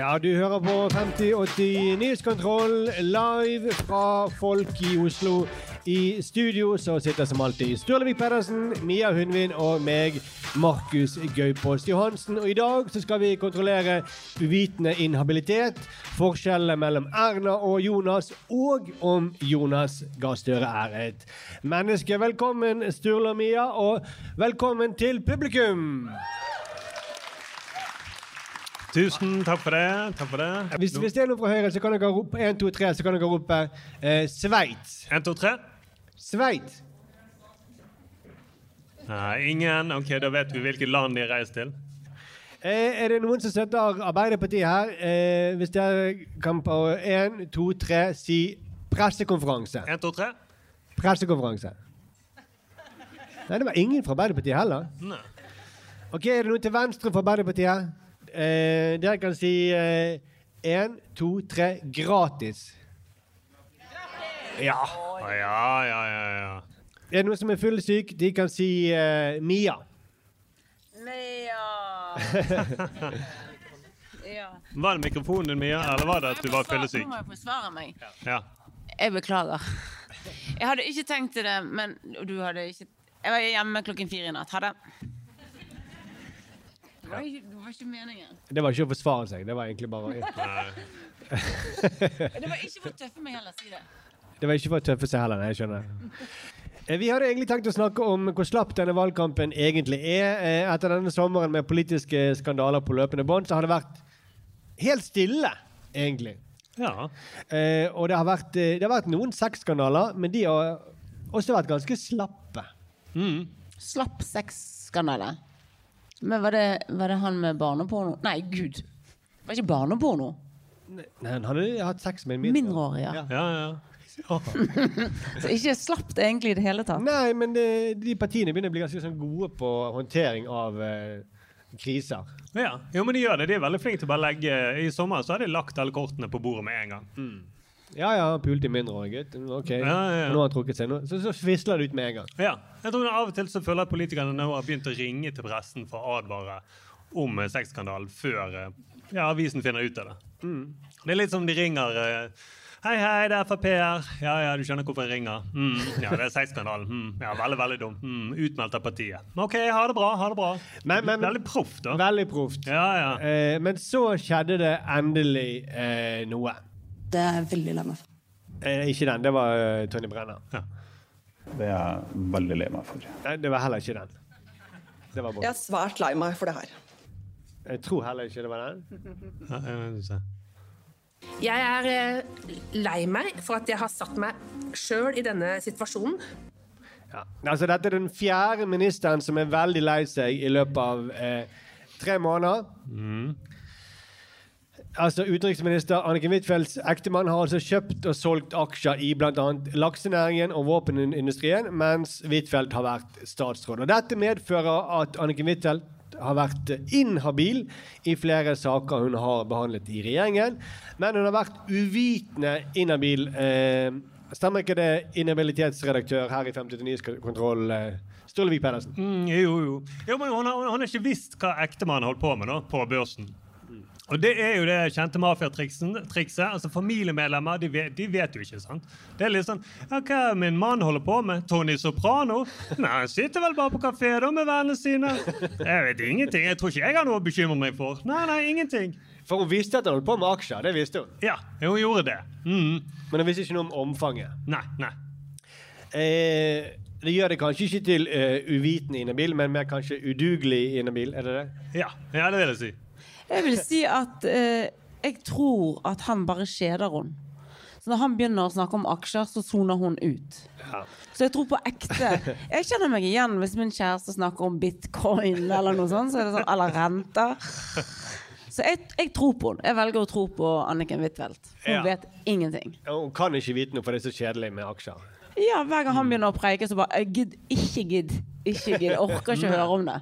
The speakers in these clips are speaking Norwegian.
Ja, du hører på 5080 Nyhetskontroll live fra folk i Oslo. I studio så sitter som alltid Sturlevik Pedersen, Mia Hundvin og meg, Markus Gaupost Johansen. Og i dag så skal vi kontrollere uvitende inhabilitet, forskjellene mellom Erna og Jonas, og om Jonas Gahr Støre er et menneske. Velkommen, Sturle og Mia, og velkommen til publikum! Tusen takk for det. Takk for det. Hvis, hvis det er noe fra høyre, så kan dere rope 1, 2, 3, så kan dere rope eh, Sveits. En, to, tre. Sveits. Nei, ingen. Ok, Da vet vi hvilket land de reiser til. Eh, er det noen som støtter Arbeiderpartiet her? Eh, hvis dere kan på 1, 2, 3 si pressekonferanse. En, to, tre. Pressekonferanse. Nei, det var ingen fra Arbeiderpartiet heller. Nei. Ok, Er det noen til venstre for Arbeiderpartiet? Eh, dere kan si én, to, tre gratis. Ja. Ja, ja, ja, ja. Er det noen som er fyllesyk? De kan si eh, Mia. Ja. Var det mikrofonen din, Mia, eller var det at du var fyllesyk? Nå må jeg forsvare meg. Ja. Jeg beklager. Jeg hadde ikke tenkt til det, men du hadde ikke Jeg var hjemme klokken fire i natt. Ha det. Det var ikke, det var ikke meningen. Det var ikke å forsvare seg. Det var egentlig bare Det var ikke for å tøffe meg heller, si det. Det var ikke for å tøffe seg heller, nei, jeg skjønner. Eh, Vi hadde egentlig tenkt å snakke om hvor slapp denne valgkampen egentlig er. Eh, Etter denne sommeren med politiske skandaler på løpende bånd, så har det vært helt stille, egentlig. Ja. Eh, og det har, vært, det har vært noen sexskandaler, men de har også vært ganske slappe. Mm. Slapp sexskandale. Men var det, var det han med barneporno? Nei, gud. Det var ikke barneporno. Nei, han hadde hatt sex med en mindre. Mindreårig, ja. Ja, ja. Så ikke slapp det egentlig i det hele tatt. Nei, men det, de partiene begynner å bli ganske sånn gode på håndtering av eh, kriser. ja. Jo, men de gjør det. De er veldig flinke til å bare legge I sommer så har de lagt alle kortene på bordet med en gang. Ja ja, pulte mindreårig gutt. Ok, Ja, ja, nå har han trukket seg. Så, så svisler det ut med en gang. Ja. Jeg tror Av og til så føler jeg at politikerne nå har begynt å ringe til pressen for å advare om eh, sexskandalen før eh, ja, avisen finner ut av det. Det er litt som de ringer eh, Hei, hei, det er Frp her. Ja, ja, du skjønner hvorfor jeg ringer. Mm, ja, det er sexskandalen. Mm, ja, veldig, veldig dum. Mm, utmeldt av partiet. OK, ha det bra. Ha det bra. Men- men- veldig proft, da. Veldig proft. Ja, ja. Eh, men så skjedde det endelig eh, noe. Det er jeg veldig lei meg for. Eh, ikke den, det var Tony Tonje Ja. Det er jeg veldig lei meg for. Nei, det var heller ikke den. Det var Jeg er svært lei meg for det her. Jeg tror heller ikke det var den. ja jeg. Jeg er eh, lei meg for at jeg har satt meg sjøl i denne situasjonen. Ja. Altså, dette er den fjerde ministeren som er veldig lei seg i løpet av eh, tre måneder. Altså, Utenriksminister Anniken Huitfeldts ektemann har altså kjøpt og solgt aksjer i bl.a. laksenæringen og våpenindustrien, mens Huitfeldt har vært statsråd. Og Dette medfører at Anniken Huitfeldt har vært inhabil i flere saker hun har behandlet i regjeringen. Men hun har vært uvitende inhabil. Eh, stemmer ikke det, inhabilitetsredaktør her i 5.9 Kontroll, eh, Sturlevik Pedersen? Mm, jo, jo. jo men hun har, hun har ikke visst hva ektemannen holdt på med nå, på børsen. Og det er jo det kjente mafiatrikset. Altså Familiemedlemmer de vet, de vet, jo ikke. sant? Det er litt sånn ja, Hva er min mann holder på med? Tony Soprano? Nei, Han sitter vel bare på kafé da med vennene sine. Jeg vet ingenting. Jeg tror ikke jeg har noe å bekymre meg for. Nei, nei, ingenting. For hun visste at han holdt på med aksjer. det visste hun. Ja, hun gjorde det. Mm. Men hun visste ikke noe om omfanget. Nei, nei. Eh, det gjør det kanskje ikke til uh, uvitende inhabil, men mer kanskje udugelig inhabil? Er det det? Ja, ja det vil jeg si. Jeg vil si at eh, jeg tror at han bare kjeder henne. Så når han begynner å snakke om aksjer, så soner hun ut. Ja. Så jeg tror på ekte. Jeg kjenner meg igjen hvis min kjæreste snakker om bitcoin eller noe sånt. Så sånn, eller renter. Så jeg, jeg tror på henne. Jeg velger å tro på Anniken Huitfeldt. Hun Ja. vet ingenting. Hun kan ikke vite noe, for det er så kjedelig med aksjer. Ja, Hver gang han begynner å preike, så bare Gidd, ikke gidd. Ikke gidd. Orker ikke høre om det.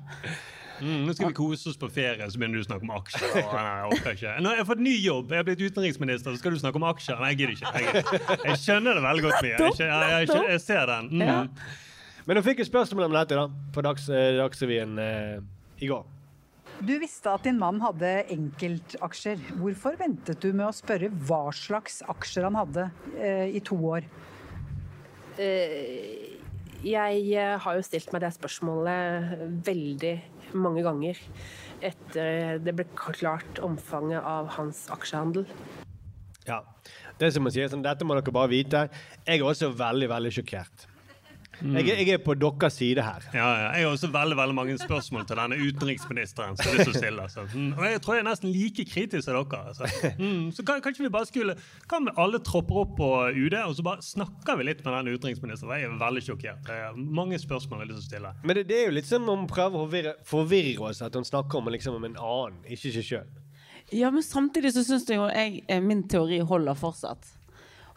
Mm, nå skal vi kose oss på ferie, så begynner du å snakke om aksjer. Nei, jeg orker ikke. Nå har jeg fått ny jobb, jeg har blitt utenriksminister, så skal du snakke om aksjer? Nei, jeg gidder ikke. Jeg, gidder. jeg skjønner det veldig godt mye. Jeg, jeg, jeg, jeg ser den. Mm. Ja. Men hun fikk et spørsmål om dette da, på Dags, eh, Dagsrevyen eh, i går. Du visste at din mann hadde enkeltaksjer. Hvorfor ventet du med å spørre hva slags aksjer han hadde eh, i to år? Eh, Jeg eh, har jo stilt meg det spørsmålet veldig mange ganger etter det ble klart omfanget av hans aksjehandel. Ja. Det som man sier, sånn, Dette må dere bare vite. Jeg er også veldig, veldig sjokkert. Jeg, er- jeg er på deres side her. Ja, ja. Jeg har også veldig veldig mange spørsmål til denne utenriksministeren. som er så stille. Altså. Mm. Og jeg tror jeg er nesten like kritisk som dere. Altså. Mm. Så kan, kanskje vi bare skulle Kan vi alle tropper opp på UD, og så bare snakker vi litt med denne utenriksministeren? Jeg er veldig sjokkert. Det er mange spørsmål jeg har lyst til å stille. Men det, det er jo litt som om hun prøver å forvirre, forvirre oss, at hun snakker om, liksom, om en annen, ikke seg sjøl. Ja, men samtidig så syns jeg jo jeg, eh, min teori holder fortsatt.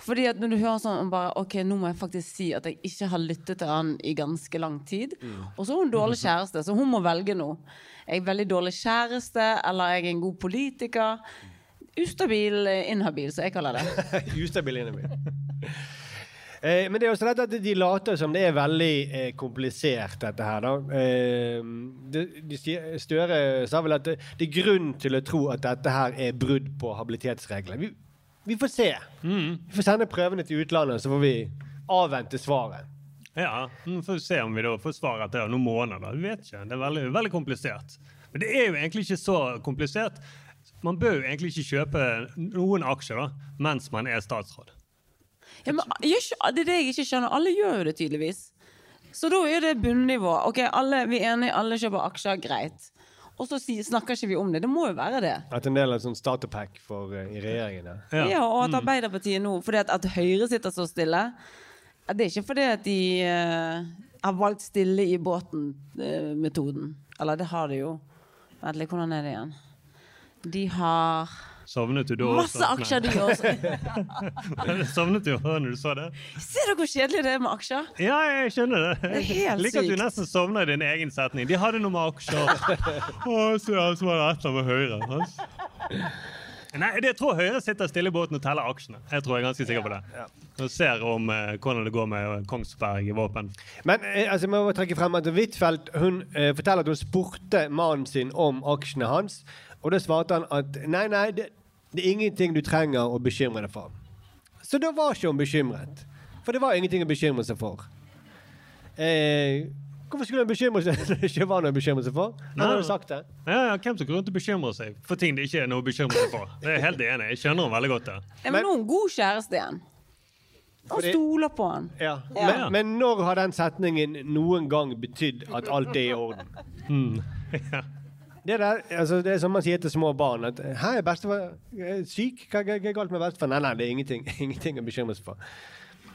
Fordi at når du hører sånn bare, ok, nå må jeg faktisk si at jeg ikke har lyttet til han i ganske lang tid. Og så er hun dårlig kjæreste, så hun må velge nå. Er jeg veldig dårlig kjæreste, eller er jeg en god politiker? Ustabil, inhabil, som jeg kaller det. Ustabil inhabil. Eh, men det er også dette at de later som det er veldig eh, komplisert, dette her. da. Eh, de, de, Støre sa vel at det, det er grunn til å tro at dette her er brudd på habilitetsreglene. Vi, får se. Vi får sende prøvene til utlandet, så får vi avvente svaret. Ja, vi Får se om vi da får svar etter noen måneder. Vi vet ikke. Det er veldig, veldig komplisert. Men det er jo egentlig ikke så komplisert. Man bør jo egentlig ikke kjøpe noen aksjer da, mens man er statsråd. Ja, men gjør ikke, det er det jeg ikke skjønner. Alle gjør jo det tydeligvis. Så da er det bunnivå. Ok, alle, Vi er enige, alle kjøper aksjer, greit. Og så snakker ikke vi om det. Det må jo være det. At en del av sånn starterpack for uh, i regjeringen. Ja. Ja, og at Arbeiderpartiet nå Fordi at, at Høyre sitter så stille Det er ikke fordi at de uh, har valgt stille i båten-metoden. Eller det har de jo. Vent litt, hvordan er det igjen? De har Sovnet du da masse også? aksjer, du også. Sovnet du når du så det? Ser dere hvor kjedelig det er med aksjer? Ja, jeg skjønner det. Det er helt Liker at du nesten sovner i din egen setning. De hadde noe med aksjer. Å, så, var det et eller annet med Høyre. Nei, jeg tror Høyre sitter stille i båten og teller aksjene. Jeg tror jeg er ganske sikker på det. Og ser om eh, hvordan det går med Kongsberg i våpen. Men eh, altså, jeg må trekke frem at Huitfeldt eh, forteller at hun spurte mannen sin om aksjene hans. Og da svarte han at nei, nei, det, det er ingenting du trenger å bekymre deg for. Så da var ikke hun bekymret. For det var ingenting å bekymre seg for. Eh, hvorfor skulle hun bekymre seg når det ikke var noe å bekymre seg for? Han har jo sagt det. Ja, ja, Hvem som går rundt og bekymrer seg for ting det ikke er noe å bekymre seg for? Det er jeg helt enig. Jeg skjønner henne veldig godt. det. Ja, men nå er hun god kjæreste igjen. Og stoler på han. Ja. Ja. Men, men når har den setningen noen gang betydd at alt er i orden? Mm. Det, der, altså, det er som man sier til små barn. At, 'Hei, bestefar er syk? Hva er galt med bestefar?' Nei, nei, det er ingenting, ingenting å bekymre seg for.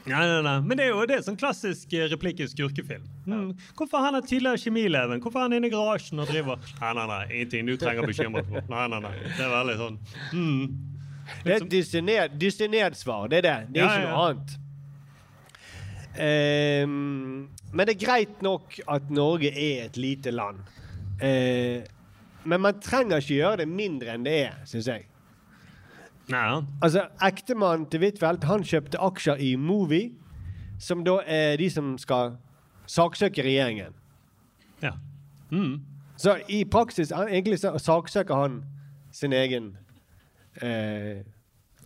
Nei, nei, nei. Men det er jo det er sånn klassisk eh, replikk i skurkefilm. Mm. Hvorfor han er tidligere kjemieleven? Hvorfor er han inne i garasjen og driver Nei, nei, nei, ingenting du trenger å bekymre deg for. Nei, nei, nei. Det er veldig sånn mm. Det er et dystinert, dystinert svar. Det er det. Det er Ja, ikke noe ja. annet. Um, men det er greit nok at Norge er et lite land. Eh, men man trenger ikke gjøre det mindre enn det er, syns jeg. Nei. Altså, Ektemannen til Huitfeldt han kjøpte aksjer i Movi, som da er de som skal saksøke regjeringen. Ja. Mm. Så i praksis egentlig så saksøker han sin egen eh,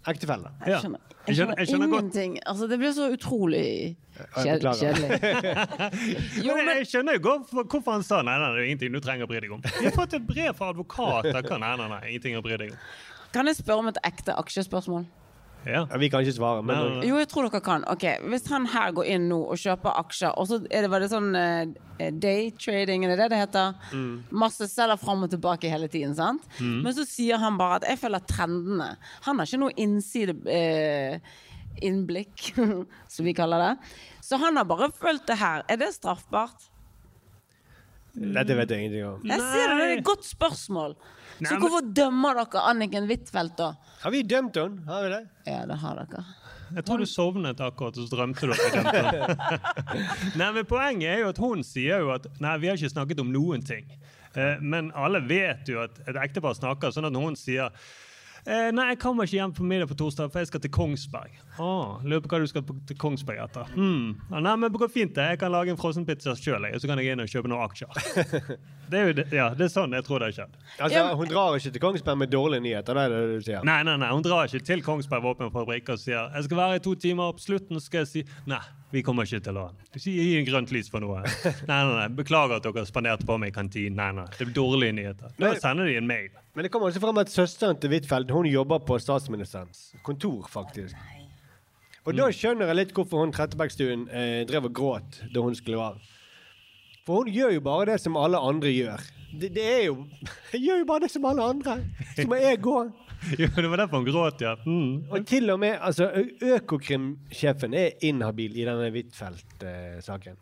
ektefelle. Jeg skjønner, jeg skjønner, ingenting. Altså, det blir så utrolig kjedelig. kjedelig. men jeg skjønner jo hvorfor, han sa nei, nei, det er ingenting du trenger å bry deg om. Vi har fått et brev fra advokater. Nei, nei, nei, ingenting å bry deg om. Kan jeg spørre om et ekte aksjespørsmål? Ja. vi kan ikke svare, men Nei. Jo, jeg tror dere kan. Ok, Hvis han her går inn nå og kjøper aksjer, og så er det, var det sånn Day trading er det det det heter? Mm. Masse selger fram og tilbake hele tiden, sant? Mm. Men så sier han bare at 'jeg følger trendene'. Han har ikke noe innside... Uh, innblikk, som vi kaller det. Så han har bare fulgt det her. Er det straffbart? Dette vet jeg ingenting om. Jeg ser det, det er et godt spørsmål. Nei, så men- hvorfor dømmer dere Anniken Huitfeldt, da? Har vi dømt henne? Har vi det? Ja, det har dere. Jeg tror du sovnet akkurat, og så drømte du Nei, men Poenget er jo at hun sier jo at nei, vi har ikke snakket om noen ting. Eh, men alle vet jo at et ektepar snakker sånn at når hun sier eh, Nei, jeg kommer ikke hjem på middag på torsdag, for jeg skal til Kongsberg. Ah, lurer på hva du skal til Kongsberg etter. Mm. Ah, nei, men det går fint, det. Jeg kan lage en frossenpizza sjøl, og så kan jeg inn og kjøpe noen aksjer. Det er jo det, ja, det er sånn jeg tror det har skjedd. Altså, Hun drar ikke til Kongsberg med dårlige nyheter, det er det du sier? Nei, nei, nei, hun drar ikke til Kongsberg våpenfabrikk og sier jeg skal være i to timer, på slutten skal jeg si nei, vi kommer ikke til å gi en grønt lys for noe. Nei, nei, nei, beklager at dere spanderte på meg i kantinen. Nei, nei, det er dårlige nyheter. Da sender de en mail. Men det kommer også frem at søsteren til Huitfeldt hun jobber på statsministerens kontor, faktisk. Og da skjønner jeg litt hvorfor hun Trettebergstuen eh, drev og gråt da hun skulle av. For hun gjør jo bare det som alle andre gjør. Det, det er jo Jeg gjør jo bare det som alle andre. Så må jeg gå. Jo, det var derfor hun gråt, ja. Mm. Og til og med altså, Økokrim-sjefen er inhabil i denne Huitfeldt-saken.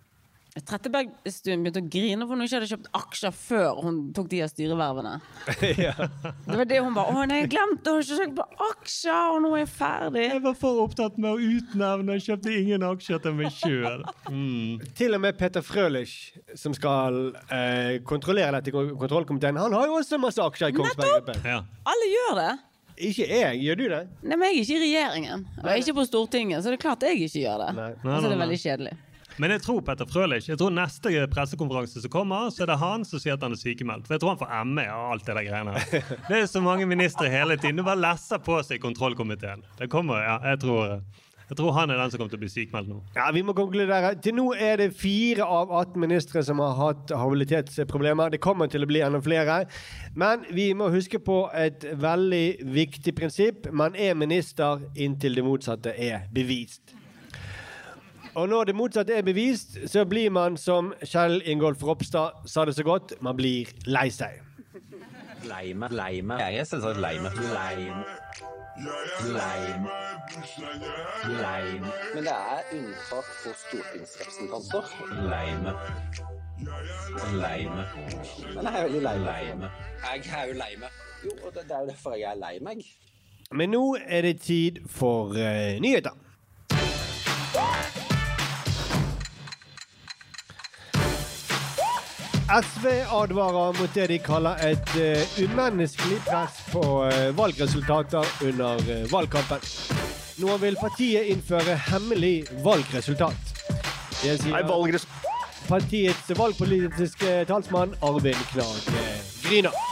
Trettebergstuen begynte å grine for hun ikke hadde kjøpt aksjer før hun tok de av styrevervene. ja. Det var det hun bare 'Å nei, jeg glemte å kjøpe på aksjer, og nå er jeg ferdig'. Jeg var for opptatt med å utnevne, jeg kjøpte ingen aksjer til meg sjøl. Mm. Til og med Peter Frølich, som skal eh, kontrollere dette i kontrollkomiteen, han har jo også masse aksjer i Kongsberg Gruppen. Ja. Alle gjør det. Ikke jeg. Gjør du det? Nei, men jeg er ikke i regjeringen. Og jeg er ikke på Stortinget, så det er klart jeg ikke gjør det. Nei, Nei, så det er veldig kjedelig. Men jeg tror Petter Frølich, jeg tror neste pressekonferanse som kommer, så er det han som sier at han er sykemeldt. For jeg tror han får ME og alt det der greiene her. Det er så mange ministre hele tiden. Du bare lesser på seg i kontrollkomiteen. Det kommer, ja, jeg tror, jeg tror han er den som kommer til å bli sykmeldt nå. Ja, Vi må konkludere. Til nå er det fire av 18 ministre som har hatt habilitetsproblemer. Det kommer til å bli enda flere. Men vi må huske på et veldig viktig prinsipp. Man er minister inntil det motsatte er bevist. Og når det motsatte er bevist, så blir man, som Kjell Ingolf Ropstad sa det så godt, man blir lei seg. Lei meg. Lei meg. Jeg er selvsagt lei meg. Lei meg. Lei Lame. Men det er unntak for stortingsrepresentanter. Lame. Men jeg er veldig lei meg. Jeg er jo lei meg. Jo, og det, det er jo derfor jeg er lei meg. Men nå er det tid for uh, nyheter. SV advarer mot det de kaller et eh, umenneskelig press på eh, valgresultater under eh, valgkampen. Nå vil partiet innføre hemmelig valgresultat. Det sier partiets valgpolitiske talsmann Arvin Knag Gryner.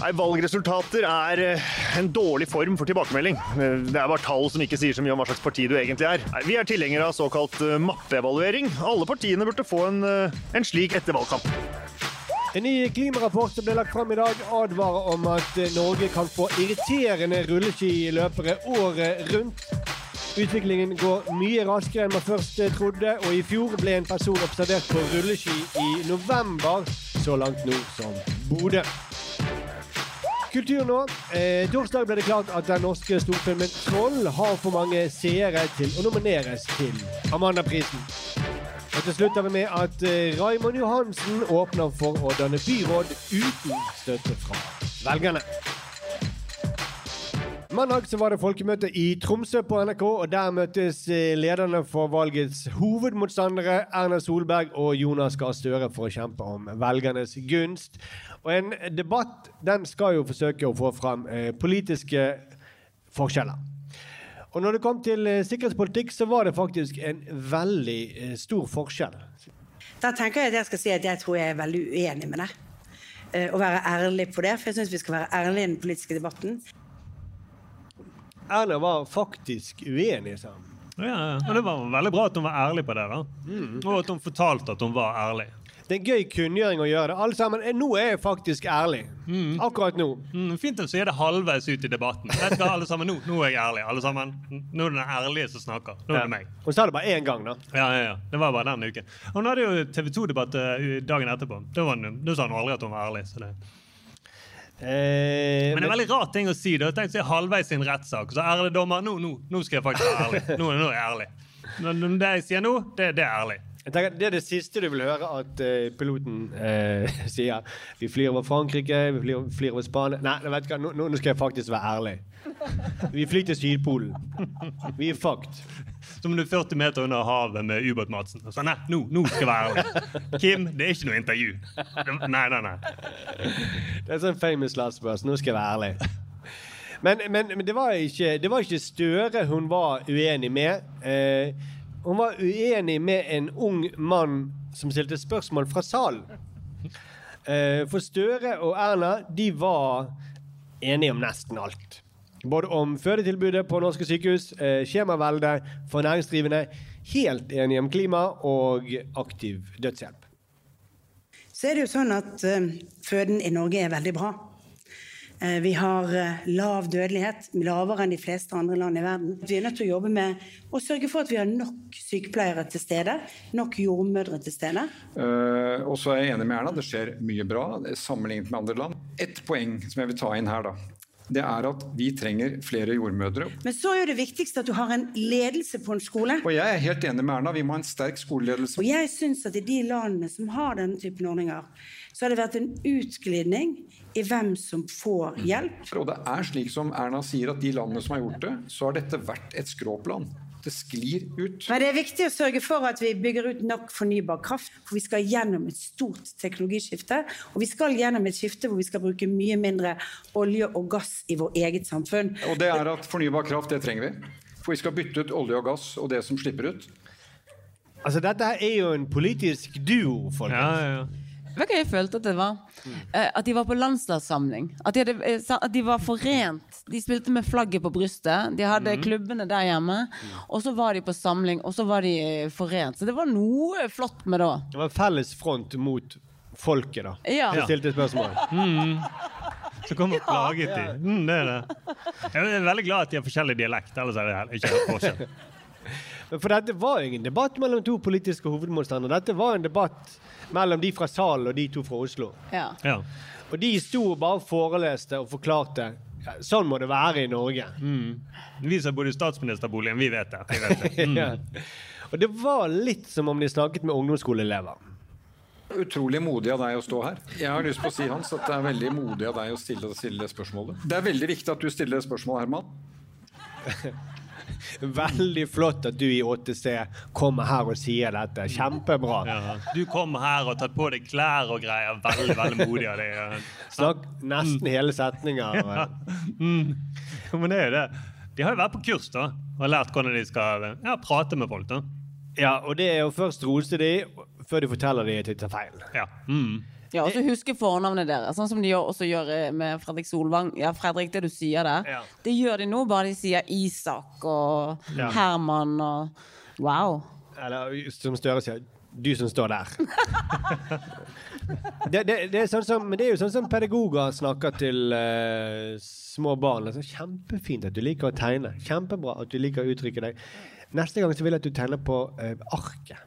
Nei, Valgresultater er eh, en dårlig form for tilbakemelding. Eh, Det er bare tall som ikke sier så mye om hva slags parti du egentlig er. Nei, Vi er tilhengere av såkalt eh, mappeevaluering. Alle partiene burde få en, en slik etter valgkamp. En ny klimarapport som ble lagt fram i dag, advarer om at Norge kan få irriterende rulleskiløpere året rundt. Utviklingen går mye raskere enn man først trodde, og i fjor ble en person observert på rulleski i november, så langt nord som Bodø. Kultur nå. Eh, torsdag ble det klart at den norske storfilmen 'Troll' har for mange seere til å nomineres til Amandaprisen. Og til slutt er vi med at eh, Raymond Johansen åpner for å danne byråd uten støtte fra velgerne. Mandag så var det folkemøte i Tromsø på NRK, og der møttes eh, lederne for valgets hovedmotstandere, Erna Solberg og Jonas Gahr Støre, for å kjempe om velgernes gunst. Og en debatt den skal jo forsøke å få fram eh, politiske forskjeller. Og når det kom til eh, sikkerhetspolitikk, så var det faktisk en veldig eh, stor forskjell. Da tenker jeg at jeg skal si at jeg tror jeg er veldig uenig med det. Eh, Å være ærlig på det, for jeg syns vi skal være ærlige i den politiske debatten. Erna var faktisk uenig, sa han. Ja, ja. Og det var veldig bra at hun var ærlig på det. da. Og at hun fortalte at hun var ærlig. Det er en gøy kunngjøring å gjøre det. Alle sammen, eh, Nå er jeg faktisk ærlig. Akkurat nå. Mm, fint å si det halvveis ut i debatten. Vet du hva, alle sammen, nå, nå er jeg ærlig. alle sammen. Nå er det den ærlige som snakker. Nå er det meg. Hun sa det bare én gang, da. Ja, ja, ja. Det var bare den uken. Hun hadde jo TV 2-debatt dagen etterpå. Da, hun, da sa hun aldri at hun var ærlig. så det... Eh, Men det er veldig rart ting å si. da. Tenk å si halvveis i en rettssak, så ærlig dommer nå, nå, nå skal jeg faktisk være ærlig. Nå, nå er jeg ærlig. Men det jeg sier nå, det, det er ærlig. Jeg tenker, det er det siste du vil høre at uh, piloten uh, sier. Vi flyr over Frankrike, vi flyr, flyr over Spania Nei, vet du hva, nå, nå skal jeg faktisk være ærlig. Vi flyr til Sydpolen. Vi er fucked. Som om du er 40 meter under havet med ubåt-Madsen. Så, nei, nå, nå skal jeg være ærlig. Kim, det er ikke noe intervju. Nei, nei, nei. Det er sånn famous last words. Nå skal jeg være ærlig. Men, men, men det, var ikke, det var ikke Støre hun var uenig med. Eh, hun var uenig med en ung mann som stilte spørsmål fra salen. Eh, for Støre og Erna de var enige om nesten alt. Både om fødetilbudet på norske sykehus, eh, skjemavelde for næringsdrivende, helt enige om klima og aktiv dødshjelp. Så er det jo sånn at eh, føden i Norge er veldig bra. Eh, vi har eh, lav dødelighet, lavere enn de fleste andre land i verden. Vi er nødt til å jobbe med å sørge for at vi har nok sykepleiere til stede, nok jordmødre til stede. Uh, og så er jeg enig med Erna, det skjer mye bra sammenlignet med andre land. Ett poeng som jeg vil ta inn her, da. Det er at vi trenger flere jordmødre. Men så er jo det viktigste at du har en ledelse på en skole. Og jeg er helt enig med Erna, vi må ha en sterk skoleledelse. Og jeg syns at i de landene som har denne typen ordninger, så har det vært en utglidning i hvem som får hjelp. Og det er slik som Erna sier, at de landene som har gjort det, så har dette vært et skråplan. Det sklir ut. Men det er viktig å sørge for at vi bygger ut nok fornybar kraft. For vi skal gjennom et stort teknologiskifte. Og vi skal gjennom et skifte hvor vi skal bruke mye mindre olje og gass i vår eget samfunn. Og det er at fornybar kraft, det trenger vi. For vi skal bytte ut olje og gass og det som slipper ut. Altså, dette er jo en politisk duo, folkens. Vet du hva jeg følte at det var? Eh, at de var på landslagssamling. At de, hadde, eh, at de var forent. De spilte med flagget på brystet. De hadde mm. klubbene der hjemme. Og så var de på samling, og så var de eh, forent. Så det var noe flott med det. Det var en felles front mot folket, da. Ja. Jeg stilte spørsmål. Mm. Så kom og plaget de. Mm, det er det. Jeg er veldig glad at de har forskjellig dialekt. Ellers er det ikke forskjell. For dette var ingen debatt mellom to politiske hovedmotstandere. Dette var en debatt mellom de fra salen og de to fra Oslo. Ja. Ja. Og de sto og bare foreleste og forklarte. Ja, sånn må det være i Norge. Vi som bor i statsministerboligen, vi vet det. Vi vet det. Mm. Ja. Og det var litt som om de snakket med ungdomsskoleelever. Utrolig modig av deg å stå her. Jeg har lyst på å si Hans, at det er veldig modig av deg å stille, stille spørsmålet. Det er veldig viktig at du stiller spørsmålet, Herman. Veldig flott at du i 8C kommer her og sier dette. Kjempebra. Ja. Du kom her og tatt på deg klær og greier. Veldig veldig modig av deg. Snakk nesten hele setninger. Ja. Mm. Men det er jo det. De har jo vært på kurs da, og lært hvordan de skal ja, prate med folk. da. Ja, og det er jo først rose de, før de forteller de at de tar feil. Ja. Mm. Ja, og så huske fornavnet deres, sånn som de også gjør eh, med Fredrik Solvang. Ja, Fredrik, det du sier der, Ja. det gjør de nå, bare de sier Isak og Ja. Herman og Wow. Eller som Støre sier, du som står der. det, det, det er sånn som, men det er jo sånn som pedagoger snakker til uh, små barn. Altså, Kjempefint at du liker å tegne. Kjempebra at du liker å uttrykke deg. Neste gang så vil jeg at du tegner på uh, arket.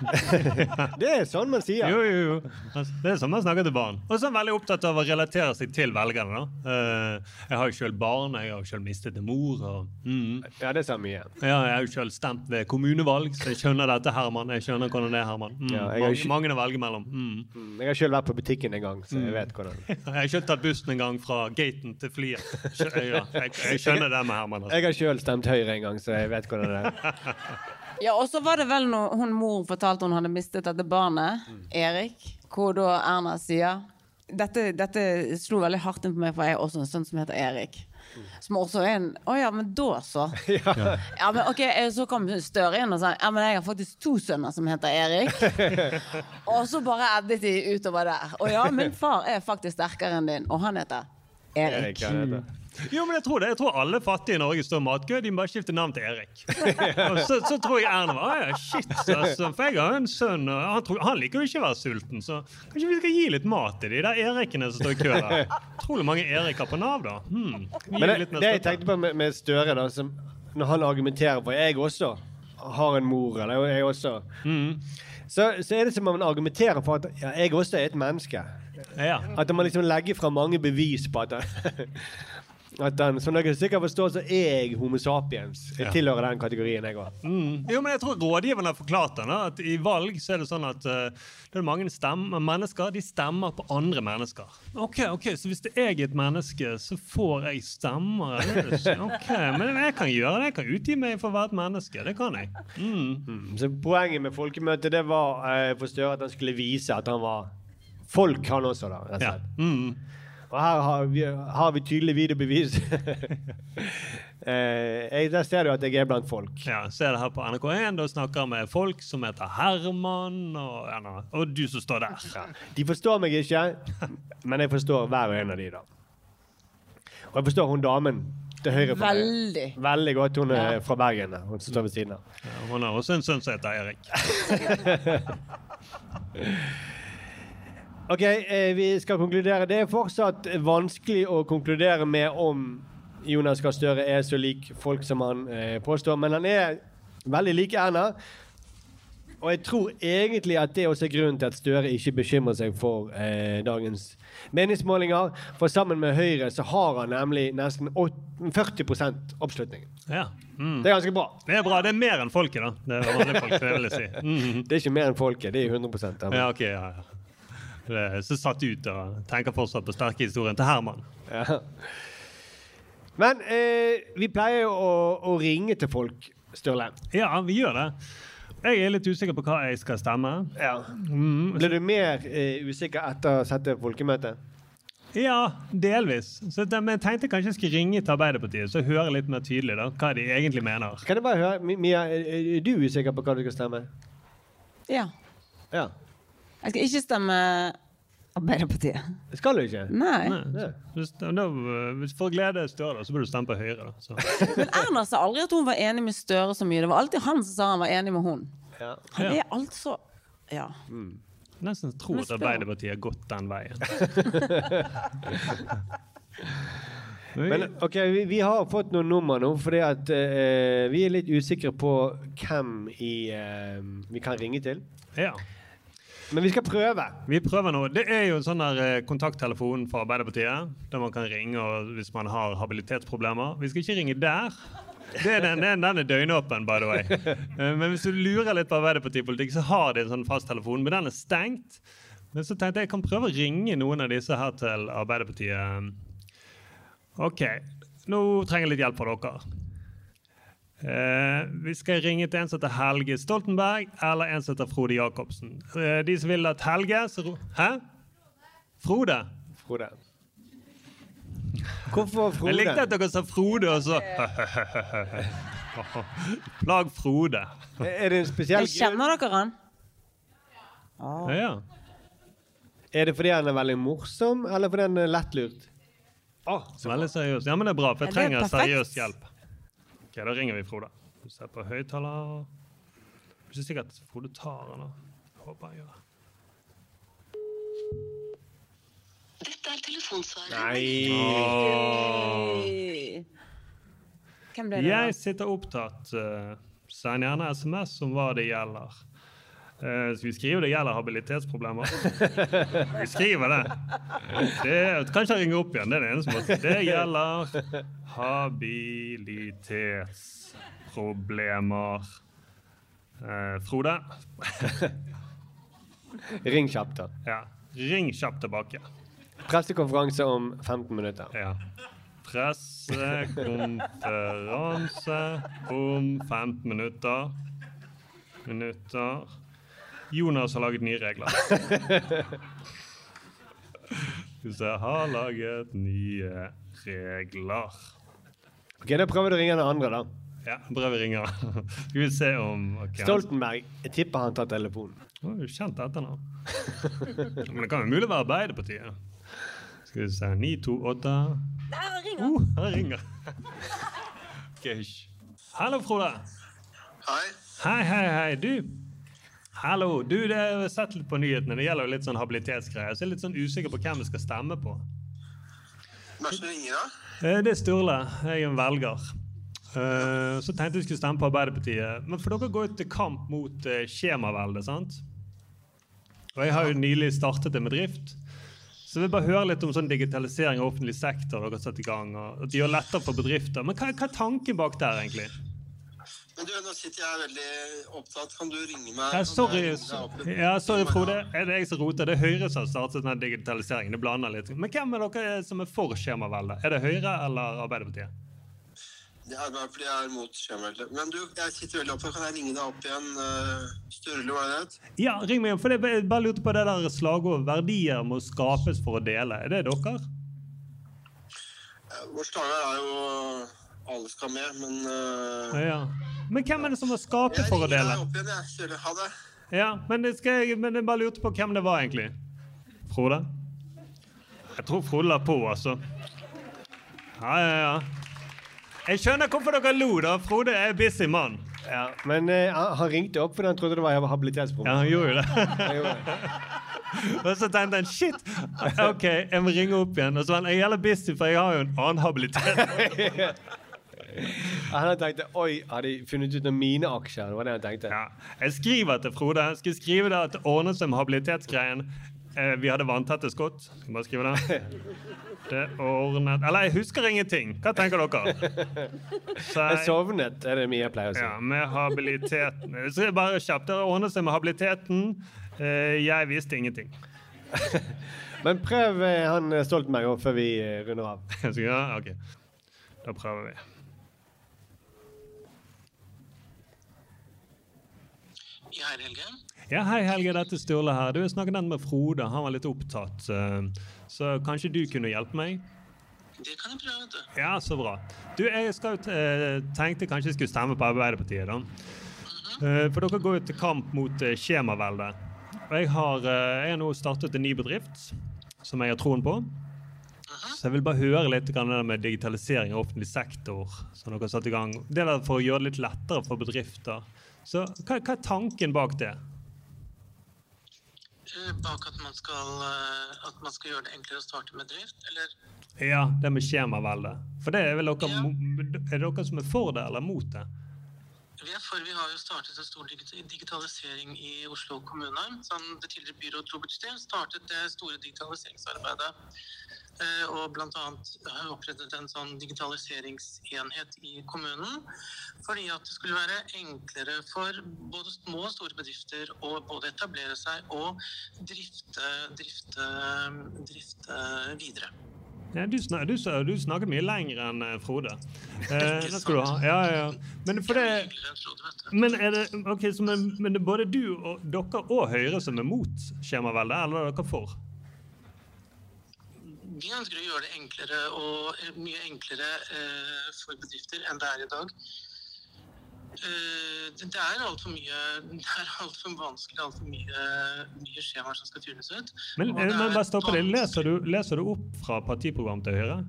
Det er sånn man sier. Jo, jo, jo. Altså, Det er sånn man snakker til barn. Og så er man veldig opptatt av å relatere seg til velgerne. da. Eh, jeg har jo sjøl barn, jeg har jo sjøl mistet en mor. Og, mm. Ja, det sa mye. Ja, jeg har jo sjøl stemt ved kommunevalg, så jeg skjønner dette, Herman. Jeg skjønner hvordan det er, Herman. Mm. Ja, mange, mange å velge mellom. Mm. Mm, Jeg har sjøl vært på butikken en gang, så jeg Mm. vet hvordan. Jeg har sjøl tatt bussen en gang fra gaten til flyet. Ja, jeg, jeg skjønner det med Herman. Altså. Jeg har sjøl stemt Høyre en gang, så jeg vet hvordan det er. Ja, og så var det vel når hun mor fortalte hun hadde mistet dette barnet, Erik, hvor da Erna sier dette, dette slo veldig hardt inn på meg, for jeg har også en sønn som heter Erik. Som også er en Å ja, men da så. Ja, men ok, eh, Så kom Støre inn og sa ja, men jeg har faktisk to sønner som heter Erik. Og så bare eddet de utover der. Og ja, min far er faktisk sterkere enn din, og han heter Erik. Jo, men jeg tror det. Jeg tror alle fattige i Norge står matkø. De må bare skifte navn til Erik. Og så, så tror jeg Erna var ja, shit, altså. For jeg har jo en sønn, og han, tror, han liker jo ikke å være sulten. Så kanskje vi skal gi litt mat til de der Erikene som står i kø der. Utrolig mange Eriker på Nav, da. Hmm. Men det, det jeg tenkte på med, med Støre, da, som, når han argumenterer for Jeg også har en mor, eller jeg også. Mm. Så, så er det som om han argumenterer for at ja, jeg også er et menneske. At man liksom legger fra mange bevis på at At den, som dere sikkert forstår, så er jeg Homo sapiens. Jeg Ja. tilhører den kategorien, jeg òg. Mm. Jo, men jeg tror rådgiverne har forklart den. At I valg så er det sånn at uh, det er mange stemmer, mennesker de stemmer på andre mennesker. Ok, ok, Så hvis det er jeg er et menneske, så får jeg stemmer? er det? Ok, Men jeg kan gjøre det. Jeg kan utgi meg for å være et menneske. Det kan jeg. Mm. Så poenget med folkemøtet det var uh, for Støre at han skulle vise at han var folk, han også, da. rett og Ja. slett. Mm. Og her har vi, har vi tydelig videobevis. eh, der ser du at jeg er blant folk. Ja, ser er det her på NRK1 og snakker med folk som heter Herman, og, og du som står der. De forstår meg ikke, men jeg forstår hver og en av de, da. Og jeg forstår hun damen til høyre for meg. Veldig. Veldig godt. Hun er Ja. fra Bergen, hun står ved siden av. Ja, hun har også en sønn som heter Erik. Ok, eh, vi skal konkludere. Det er fortsatt vanskelig å konkludere med om Jonas Gahr Støre er så lik folk som han eh, påstår, men han er veldig lik Erna. Og jeg tror egentlig at det også er grunnen til at Støre ikke bekymrer seg for eh, dagens meningsmålinger. For sammen med Høyre så har han nemlig nesten 40% oppslutning. Ja. Mm. Det er ganske bra. Det er bra. Det er mer enn folket, da. Det er folk, det si. mm. Det er ikke mer enn folket, det er 100 av Ja, ok, ja, ja. Er så satt ut og tenker fortsatt på sterke historien til Herman. Ja. Men eh, vi pleier jo å, å ringe til folk, Sturle. Ja, vi gjør det. Jeg er litt usikker på hva jeg skal stemme. Mm. Ble du mer eh, usikker etter å sette folkemøte? Ja, delvis. Så det, men jeg tenkte kanskje jeg skulle ringe til Arbeiderpartiet så jeg hører litt mer tydelig da, hva de egentlig mener. Kan jeg bare høre, Mia, er du usikker på hva du skal stemme? Ja. Ja. Jeg skal ikke stemme Arbeiderpartiet. Skal du ikke? Nei. Hvis, da, hvis for glede Støre, så burde du stemme på Høyre. Da. Så. Men Erna sa aldri at hun var enig med Støre så mye. Det var alltid han som sa han var enig med hun. Ja. Han er altså Ja. Nesten tror at Arbeiderpartiet har gått den veien. Men ok, vi, vi har fått noen nummer nå, fordi at eh, vi er litt usikre på hvem i, eh, vi kan ringe til. Ja. Men vi skal prøve. Vi prøver nå. Det er jo en sånn der eh, kontakttelefon fra Arbeiderpartiet, der man kan ringe hvis man har habilitetsproblemer. Vi skal ikke ringe der. Det er den, den, den er døgnåpen, by the way. Eh, Men hvis du lurer litt på Arbeiderpartipolitikk, så har de en sånn fasttelefon, men den er stengt. Men så tenkte jeg jeg kan prøve å ringe noen av disse her til Arbeiderpartiet. OK, nå trenger jeg litt hjelp fra dere. Eh, vi skal ringe til en som heter Helge Stoltenberg, eller en som heter Frode Jacobsen. Eh, de som vil at Helge så, ro- Hæ? Frode? Frode. Hvorfor Frode? Jeg likte at dere sa Frode, og så Plag Frode. Er det en spesiell grunn? kjenner dere han? Ja. Er det fordi han er veldig morsom, eller fordi han er lettlurt? Veldig seriøs. Ja, men det er bra, for jeg er trenger seriøs hjelp. Ok, Da ringer vi Frode. Du ser på høyttaler. Det er ikke sikkert Frode tar den. Håper jeg gjør det. Dette er telefonsvaret. Hvem ble det? Jeg sitter opptatt. eh, Send gjerne SMS om hva det gjelder. Skal vi skrive det gjelder habilitetsproblemer? Vi skriver det. det kanskje jeg ringer opp igjen. Det er det eneste måten. Det gjelder habilitetsproblemer. Uh, Frode? Ring kjapt, da. Ja. Ring kjapt tilbake. Pressekonferanse om 15 minutter. Ja. Pressekonferanse om 15 minutter. Minutter. Jonas har laget nye regler. Hvis jeg har laget nye regler Ok, Da prøver du å ringe den andre, da. Ja, prøv å ringe. Skal vi se om okay, Stoltenberg. Jeg tipper han tar telefonen. Oh, Kjent etternavn. Men det kan jo mulig være Arbeiderpartiet. Skal vi se 928 Der ringer Uh, her ringer Ok, hysj. Hallo, Frode. Hei. Hei, hei, hei. Du. Hallo. Du, det jeg sett litt på nyhetene. Det gjelder jo litt sånn habilitetsgreier. Så jeg er litt sånn usikker på hvem vi skal stemme på. Hvem er det som ringer, da? Eh, Det er Sturle. Jeg er en velger. Eh, Så tenkte jeg skulle stemme på Arbeiderpartiet. Men for dere går jo til kamp mot skjemaveldet, skjemavelde, sant? Og jeg har jo nylig startet en bedrift. Så jeg vil bare høre litt om sånn digitalisering av offentlig sektor dere har satt i gang. og at de gjør lettere for bedrifter. Men hva, hva er tanken bak der, egentlig? Men du, nå sitter jeg veldig opptatt. Kan du ringe meg? Ja, sorry, ringe ja, sorry Frode. Er det jeg som roter? Det er Høyre som har startet denne digitaliseringen. Det blander litt. Men hvem er dere som er for skjemavelde? Er det Høyre eller Arbeiderpartiet? Det er Arbeiderpartiet er mot skjemaveldet. Men du, jeg sitter veldig opptatt. Kan jeg ringe deg opp igjen? eh, Sturle, var det det? Ja, ring meg igjen. For jeg bare lurte på det der slagordet 'verdier må skapes for å dele'. Er det dere? Vårt Vår slagord er jo alle skal med, men uh, Ja. Men hvem er det som var skape Jeg for å ringer dele? deg opp igjen, jeg. Ha det. Ja, men, det skal jeg, men jeg bare lurte på hvem det var, egentlig. Frode? Jeg tror Frode la på, altså. Ja, ja, ja. Jeg skjønner hvorfor dere lo, da. Frode er busy mann. Ja, Men eh, han ringte opp fordi han trodde det var habilitetsproblem. Ja, han gjorde jo det. Gjorde det. Og så tenkte han shit, OK, jeg må ringe opp igjen. Og så var han jeg er jævla busy, for jeg har jo en annen habilitet. Han tenkt oi, har de funnet ut av mine aksjer? Det var det han tenkte. Ja. Jeg skriver til Frode. Jeg skal skrive det at det ordnet seg med habilitetsgreien. Eh, vi hadde vanntette skott. Skal bare skrive det. Det ordnet Eller jeg husker ingenting. Hva tenker dere? Så Jeg sovnet, er det mye jeg pleier å si. Ja, med habiliteten Så jeg bare kjapt. Det ordnet seg med habiliteten. Eh, jeg visste ingenting. Men prøv eh, han Stoltenberg også før vi runder av. Ja, ok. Da prøver vi. Ja, hei, Helge. Ja, Hei, Helge. Dette er Sturle her. Du har snakket med Frode. Han var litt opptatt. eh, Så kanskje du kunne hjelpe meg? Det kan jeg prøve, vet du. Ja, så bra. Du, jeg skal, eh, tenkte kanskje jeg skulle stemme på Arbeiderpartiet, da. Eh, For dere går jo til kamp mot skjemaveldet. Og jeg har, jeg har nå startet en ny bedrift som jeg har troen på. Så jeg vil bare høre litt grann det med digitalisering av offentlig sektor. som dere har satt i gang. Det der for å gjøre det litt lettere for bedrifter. Så hva, hva er tanken bak det? Eh, Bak at man, skal, eh, at man skal gjøre det enklere å starte med drift, eller? Ja, det med skjemavelde. For det er vel dere, ja. er dere som er for det, eller mot det? Vi er for, vi har jo startet en stor digitalisering i Oslo kommune. Sånn, det tidligere byrådet Robert Steen startet det store digitaliseringsarbeidet. Eh, Og bl.a. har opprettet en sånn digitaliseringsenhet i kommunen. Fordi at det skulle være enklere for både små og store bedrifter å både etablere seg og drifte, drifte, drifte videre. Ja, du, snak, du, du snakket mye lenger enn eh, Frode. Eh, det skal du ha. Ja, ja, ja. Men, det, men er det okay, men, men det er både du og dere og Høyre som er mot skjemaveldet, eller er dere for? Vi ønsker å gjøre det enklere og eh, mye enklere eh, for bedrifter enn det er i dag. Eh, det, er altfor mye Det er altfor vanskelig, altfor mye, mye skjemaer som skal fylles ut. Men, eh, men bare stopp det. Leser du, leser du opp fra partiprogrammet til Høyre?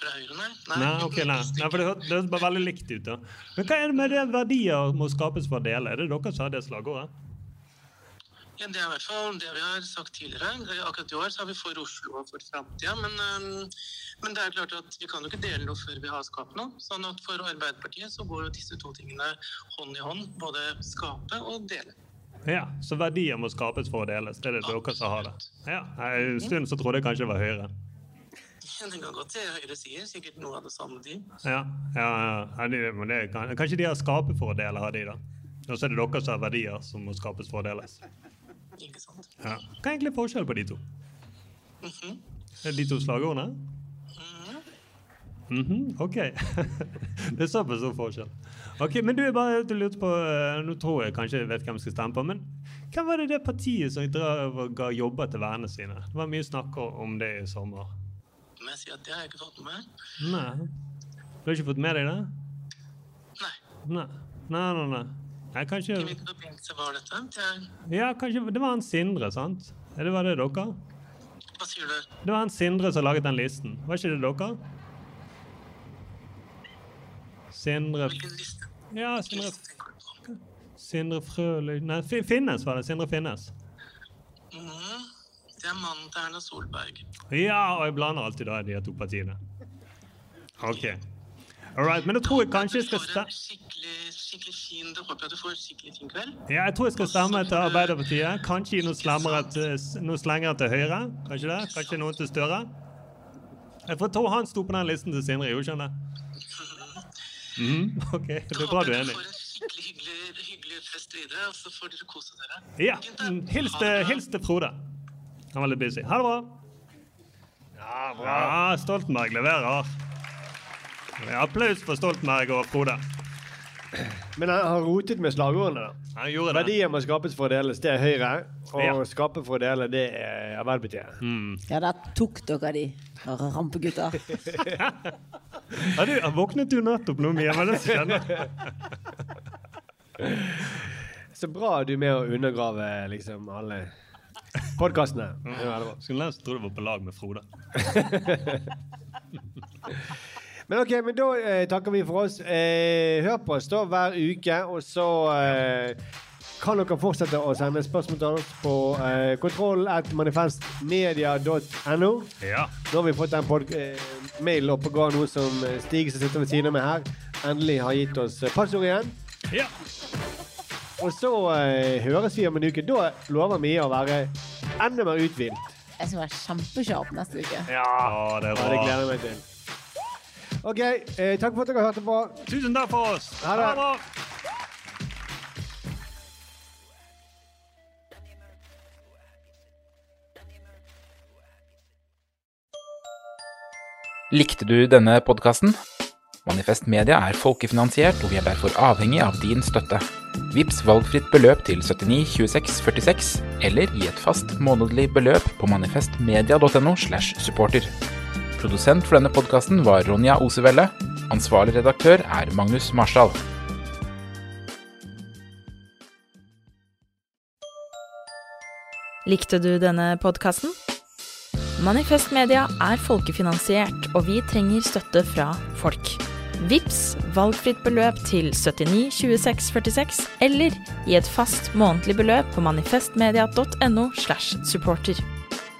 Fra Høyre, nei. Nei, okay, nei. nei for det det høres bare veldig likt ut. da. Men hva er det med det verdier må skapes for å dele? Er det dere som har det slagordet? Det er i hvert fall det vi har sagt tidligere. Akkurat i år så har vi for Oslo og for framtida. Men, eh, men det er klart at vi kan jo ikke dele noe før vi har skapt noe. Sånn at for Arbeiderpartiet så går jo disse to tingene hånd i hånd. Både skape og dele. Ja, Så verdier må skapes for å deles. Det er det dere som har det. Ja, En stund så trodde jeg kanskje det var Høyre. Det kan godt til Høyre sier. Sikkert noe av det samme de. Ja, ja, ja. det, kanskje de har skaperfordeler, har de da. Og så er det dere som har verdier som må skapes for å deles. Ikke sant. Ja. Hva er egentlig forskjellen på de to? Mhm. Er det de to slagordene? Mhm, OK. det er såpass stor forskjell. Ok, Men du, er bare du lurte på eh, Nå tror jeg kanskje jeg vet hvem jeg skal stemme på, men hvem var det det partiet som ga jobber til vennene sine? Det var mye snakk om det i sommer. Men jeg sier at det har jeg ikke fått med. Nei. Du har ikke fått med deg det? Nei. Nei, nei, nei. nei. Nei kanskje I hvilken forbindelse var dette? Det er, Ja, kanskje Det var han Sindre, sant? Er Det var det dere? hva sier du? Det var han Sindre som laget den listen. Var ikke det dere? Sindre Hvilken liste? Ja, Sindre Sindre Frølich Nei, Finnes var det. Sindre Finnes. Mm, Det er mannen til Erna Solberg. Ja, og jeg blander alltid da de to partiene. OK. All right, men da tror jeg kanskje jeg skal stemme Skikkelig, skikkelig fin. Da håper jeg du får skikkelig fin kveld. ja, jeg tror jeg skal stemme til Arbeiderpartiet. Kanskje gi noe til, noe slengere til Høyre. Kanskje det? Kanskje noen til Støre? Jeg får tro han sto på den listen til Sindre, gjorde ikke han det? Mhm, OK, det er bra du er enig. Skikkelig hyggelig, hyggelig fest videre, og så får dere kose dere. Ja. mm, Hils til, hils til Frode. Han var litt busy. Ha det bra. Ja, bra. Ja, Stoltenberg leverer. Ja, applaus for Stoltenberg og Frode. Men han har rotet med slagordene. da. Han gjorde det. Verdier må skapes for å deles, det er Høyre. Og Ja. skape for å dele, det er Arbeiderpartiet. Ja, der tok dere de, rampegutter. Ja, du, jeg våknet jo nettopp nå, Mia. Det som skjedde? Så bra du er med å undergrave liksom alle podkastene. Skulle nesten tro du var på lag med Frode. Men ok, men da eh, takker vi for oss. Eh, hør på oss da hver uke, og så eh, kan dere fortsette å sende spørsmål til oss på eh, kontroll.manifestmedia.no. Ja. Nå har vi fått en pod eh, mail opp og går noe som eh, Stig som sitter ved siden av meg her, endelig har gitt oss eh, passord igjen. Ja. Og så eh, høres vi om en uke. Da lover Mia å være enda mer uthvilt. Jeg skal være kjempesharp neste uke. Ja, det er Ja, bra. det gleder jeg meg til. OK, eh, takk for at dere hørte på. Tusen takk for oss. Ha det. Likte du denne podkasten? Manifest Media er folkefinansiert, og vi er derfor avhengig av din støtte. Vips valgfritt beløp til 79 26 46, eller gi et fast månedlig beløp på manifestmedia.no. slash supporter. Produsent for denne podkasten var Ronja Osevelle. Ansvarlig redaktør er Magnus Marshall. Likte du denne podkasten? Manifest Media er folkefinansiert, og vi trenger støtte fra folk. Vips valgfritt beløp til 79 26 46, eller i et fast månedlig beløp på manifestmedia.no. slash supporter.